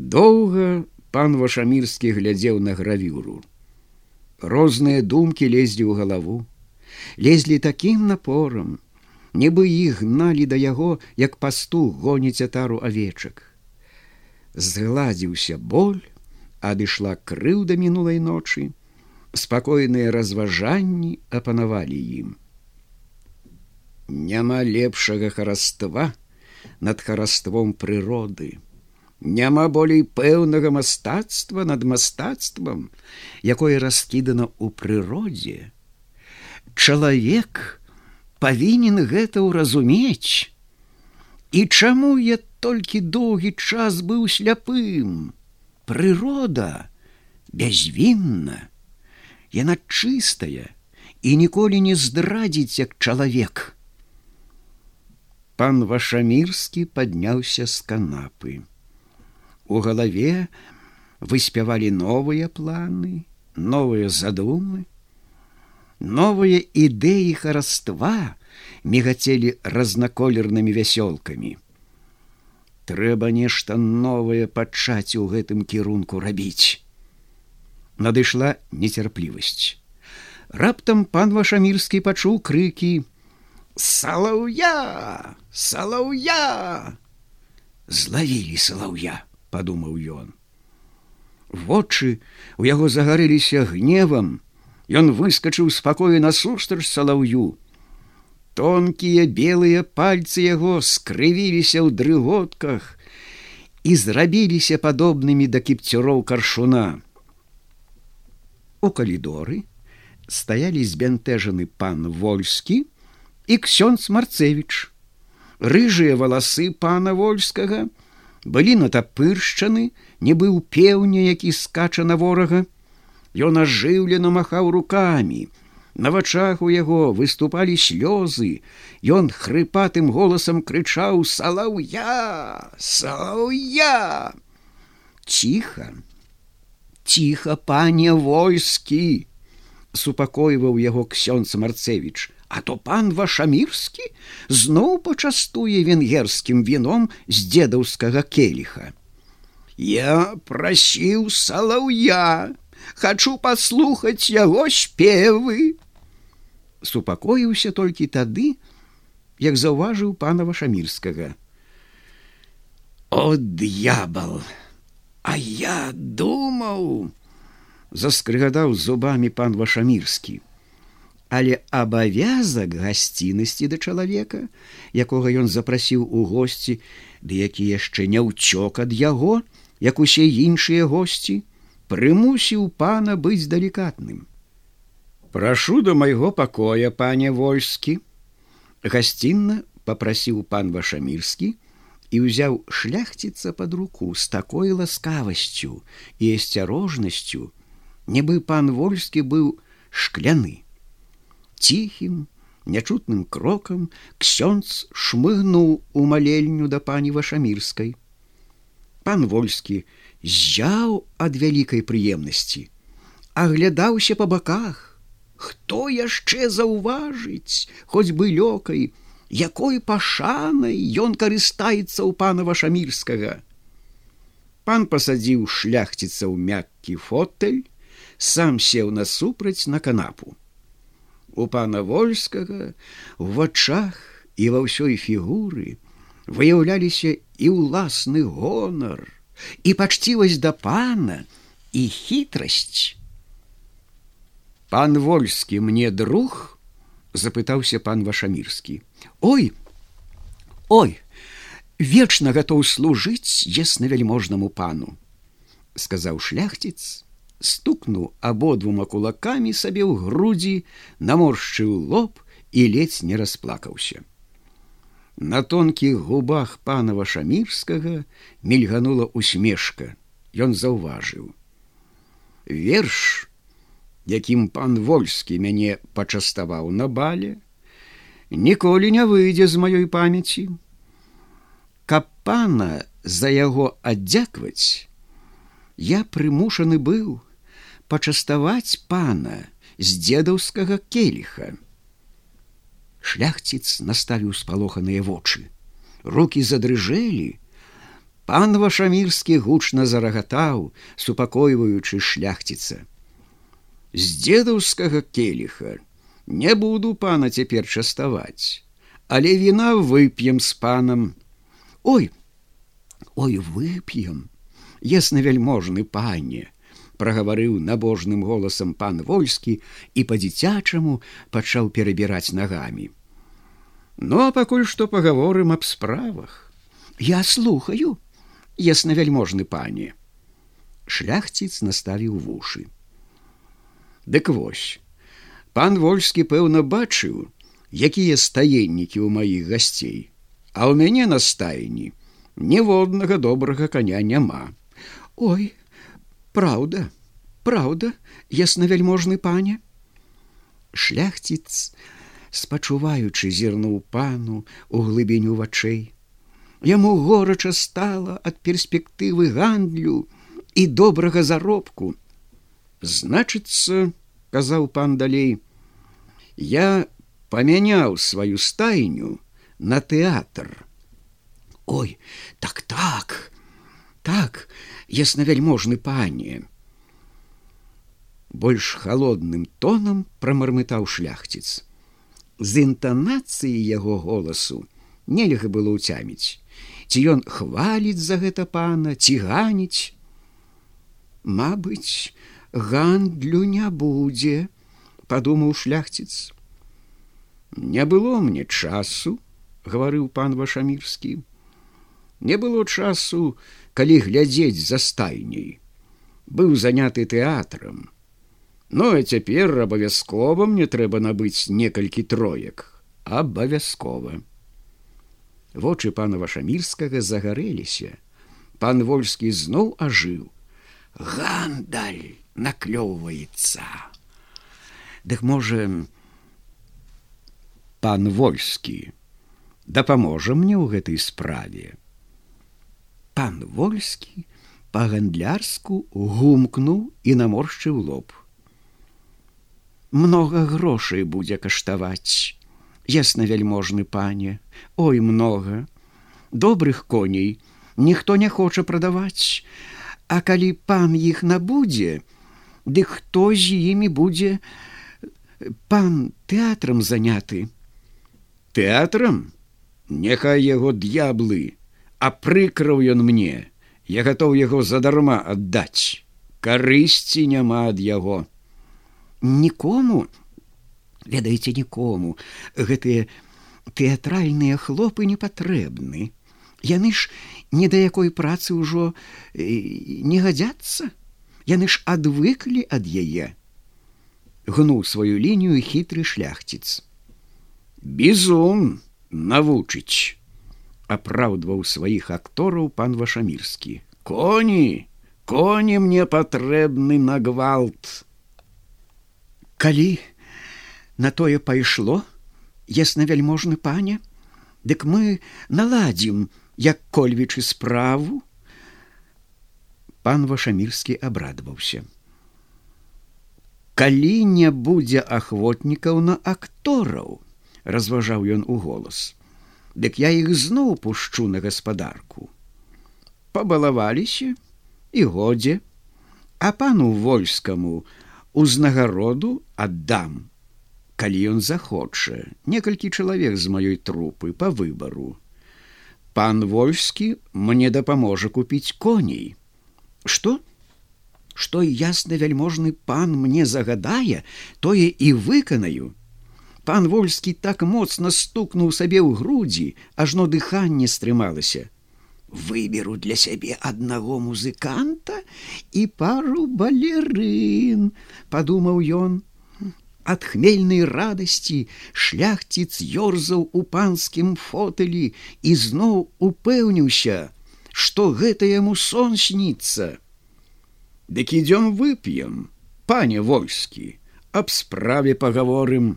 Доўга пан вашамірскі глядзеў на гравюру. Розныя думкі лезлі ў галаву, лезлі такім напорам, нібы іх гналі да яго, як пастух гоніць атару авечак. Згладзіўся боль, адышла крыўда мінулай ночы, спакойныя разважанні апанавалі ім. Няма лепшага хараства над хараством прыроды. Няма болей пэўнага мастацтва над мастацтвам, якое раскідана ў прыродзе. Чалавек павінен гэта ўразумець. І чаму я толькі доўгі час быў сляпым? Прырода бязвінна, Яна чыстая і ніколі не здрадзіць як чалавек. Пан вашамірскі падняўся з канапы. У галаве выспявалі новыя планы, новыя задумы, новыя ідэі хараства мігацелі разнаколернымі вясёлкамі. Трэба нешта новае пачаць у гэтым кірунку рабіць. Надышла нецярплівасць. Раптам пан вашамірскі пачуў крыкі: Салаўя, салаўя! Злавілі салаўя, падумаў ён. Вочы у яго загарэліся гневам, Ён выскачыў спакою насустрач салаўю. Тонкія белыя пальцы яго скрывіліся ў дрыготках і зрабіліся падобнымі да кіпцюроў каршуна. У калідоры стаялі збянтэжаны пан вольскі, і ксёнц марцевич рыжыя валасы пана вольскага былі натапыршчаны не быў пеўня які скача на ворага. Ён ажыўлена махаў руками на вачах у яго выступалі слёзы. Ён хрыпатым голасам крычаў салаўя! Салаўя! Ціха! Ціха пане войскі супакойваў яго ксёнц марцевич а то пан вашамірскі зноў пачастуе венгерскім віном з дзедаўскага келіха. Я прасіў салаўя, хачу паслухаць яго спевы. Супакоіўся толькі тады, як заўважыў пана вашамірскага. О д'ябал, А я думаў, заскрыгадаў зубамі пан вашамірскі але абавязак гасціннасці да чалавека, якога ён запрасіў у госці, ды які яшчэ не ўцёк ад яго, як усе іншыя госці, прымусіў пана быць далікатным. Прашу да майго пакоя, пане вольскі. Гасцінна попрасіў пан вашамірскі і ўзяў шляхціца под руку з такой ласкавасцю і асцярожнасцю, нібы пан вольскі быў шкляны ціхім нячутным крокам ксёнц шмыгнуў у малельню да пані вашамірскай. Пан вольскі зяў ад вялікай прыемнасці аглядаўся па баках. Хто яшчэ заўважыць хоць бы лёкай якой пашанай ён карыстаецца ў пана вашамірскага? Пан пасадзіў шляхціца ў мяккі фотэль сам сеў насупраць на канапу у пана вольскага в вачах і ва ўсёй фігуры выяўляліся і ўласны гонар і пачцівасць да пана і хітрасць. Пан вольскі мне друг запытаўся пан вашамірскі. Ой ой вечна гатоў служыць ясна вяльможнаму пану сказаў шляхціц стукнуў абодвума кулакамі сабе ў грудзі, наморшчыў лоб і ледзь не расплакаўся. На тонкіх губах панава шамірскага мільганула усмешка. Ён заўважыў: Верш, якім пан вольскі мяне пачаставаў на бале, ніколі не выйдзе з маёй памяці. Каб пана за яго аддзякваць, я прымушаны быў, пачаставаць пана з дзедаўскага келіха. Шляхціц наставіў спалоханыя вочы. Рукі задрыжэлі. Пан вашамірскі гучна зарагатаў, супакойваючы шляхціца. З дзедаўскага келіха не буду пана цяпер частаваць, але віна вып'ем з панам. Ой, Ой вып'ем, ясна вяльможны пане, прагаварыў набожным голасам пан вольскі і па-дзіцячаму пачаў перабіраць нагамі. Ну а пакуль што пагаворым аб справах. Я слухаю, ясна вяльможны пане. Шляхціц наставіў вушы. Дык вось, пан вольскі пэўна бачыў, якія стаеннікі ў маіх гасцей, а ў мяне на стайні ніводнага добрага коня няма. Ой, Праўда, Праўда, ясна вяльможны пане. Шляхціц, спачуваючы зірнуў пану у глыбіню вачэй. Яму горача стала ад перспектывы гандлю і добрага заробку. Значыцца, казаў пан далей, я памяняў сваю стайню на тэатр. Ой, так так, так, яснавяльможны пане. Больш холодным тонам прамармытаў шляхціц. З інтанацыі яго голасу нельга было ўцяміць, ці ён хваліць за гэта пана, ці ганіць. Мабыць, гандлю не будзе, падумаў шляхціц. Не было мне часу, гаварыў пан вашамірскі. Не было часу, калі глядзець за стайняй. Быў заняты тэатрам. Ну а цяпер абавязкова мне трэба набыць некалькі троек, абавязкова. Вочы пана вашамірскага загарэліся. Пан вольскі зноў ажыў. Гандаль наклёўваецца. Дык можа, пан вольскі дапаможа мне ў гэтай справе пан вольскі па-гандлярску гумкнуў і наморшчыў лоб. Многа грошай будзе каштаваць. Ясна вяльможны пане, Ой многа, добрых коней ніхто не хоча прадаваць, А калі пан іх набудзе, ды хто з імі будзе пан тэатрам заняты. Тэатрам, Няхай яго д'яблы, а прыкраў ён мне. Я готов яго задарма аддаць. Карысці няма ад яго. Нікому ведаеце нікому гэтыя тэатральныя хлопы не патрэбны яны ж не да якой працы ўжо не гадзяцца. Яны ж адвыклі ад яе. Гнуў сваю лінію хітры шляхціц. Бізун навучыць апраўдваў сваіх актораў пан вашамірскі коні коні мне патрэбны на гвалт! Калі на тое пайшло ясна вяльможны пане дык мы наладзім як кольвічы справу! Пан вашамірскі абрадаваўся калі не будзе ахвотнікаў на актораў разважаў ён у голас дык я іх зноў пушчу на гаспадарку. Пабалаваліся і годзе, а пану вольскаму узнагароду аддам. Калі ён захоча, некалькі чалавек з маёй трупы па выбару. Пан вольскі мне дапаможа купіць коней. Што? Што ясна вяльможны пан мне загадае, тое і выканаю, пан вольскі так моцна стукнуў сабе ў грудзі ажно дыханне стрымалася. Выберу для сябе аднаго музыканта і пару балерын падумаў ён. Ад хмельнай радасці шляхціц ёрзаў у панскім фотэлі і зноў упэўніўся што гэта яму сон сніцца дык ідём вып'ем пане вольскі аб справе пагаворым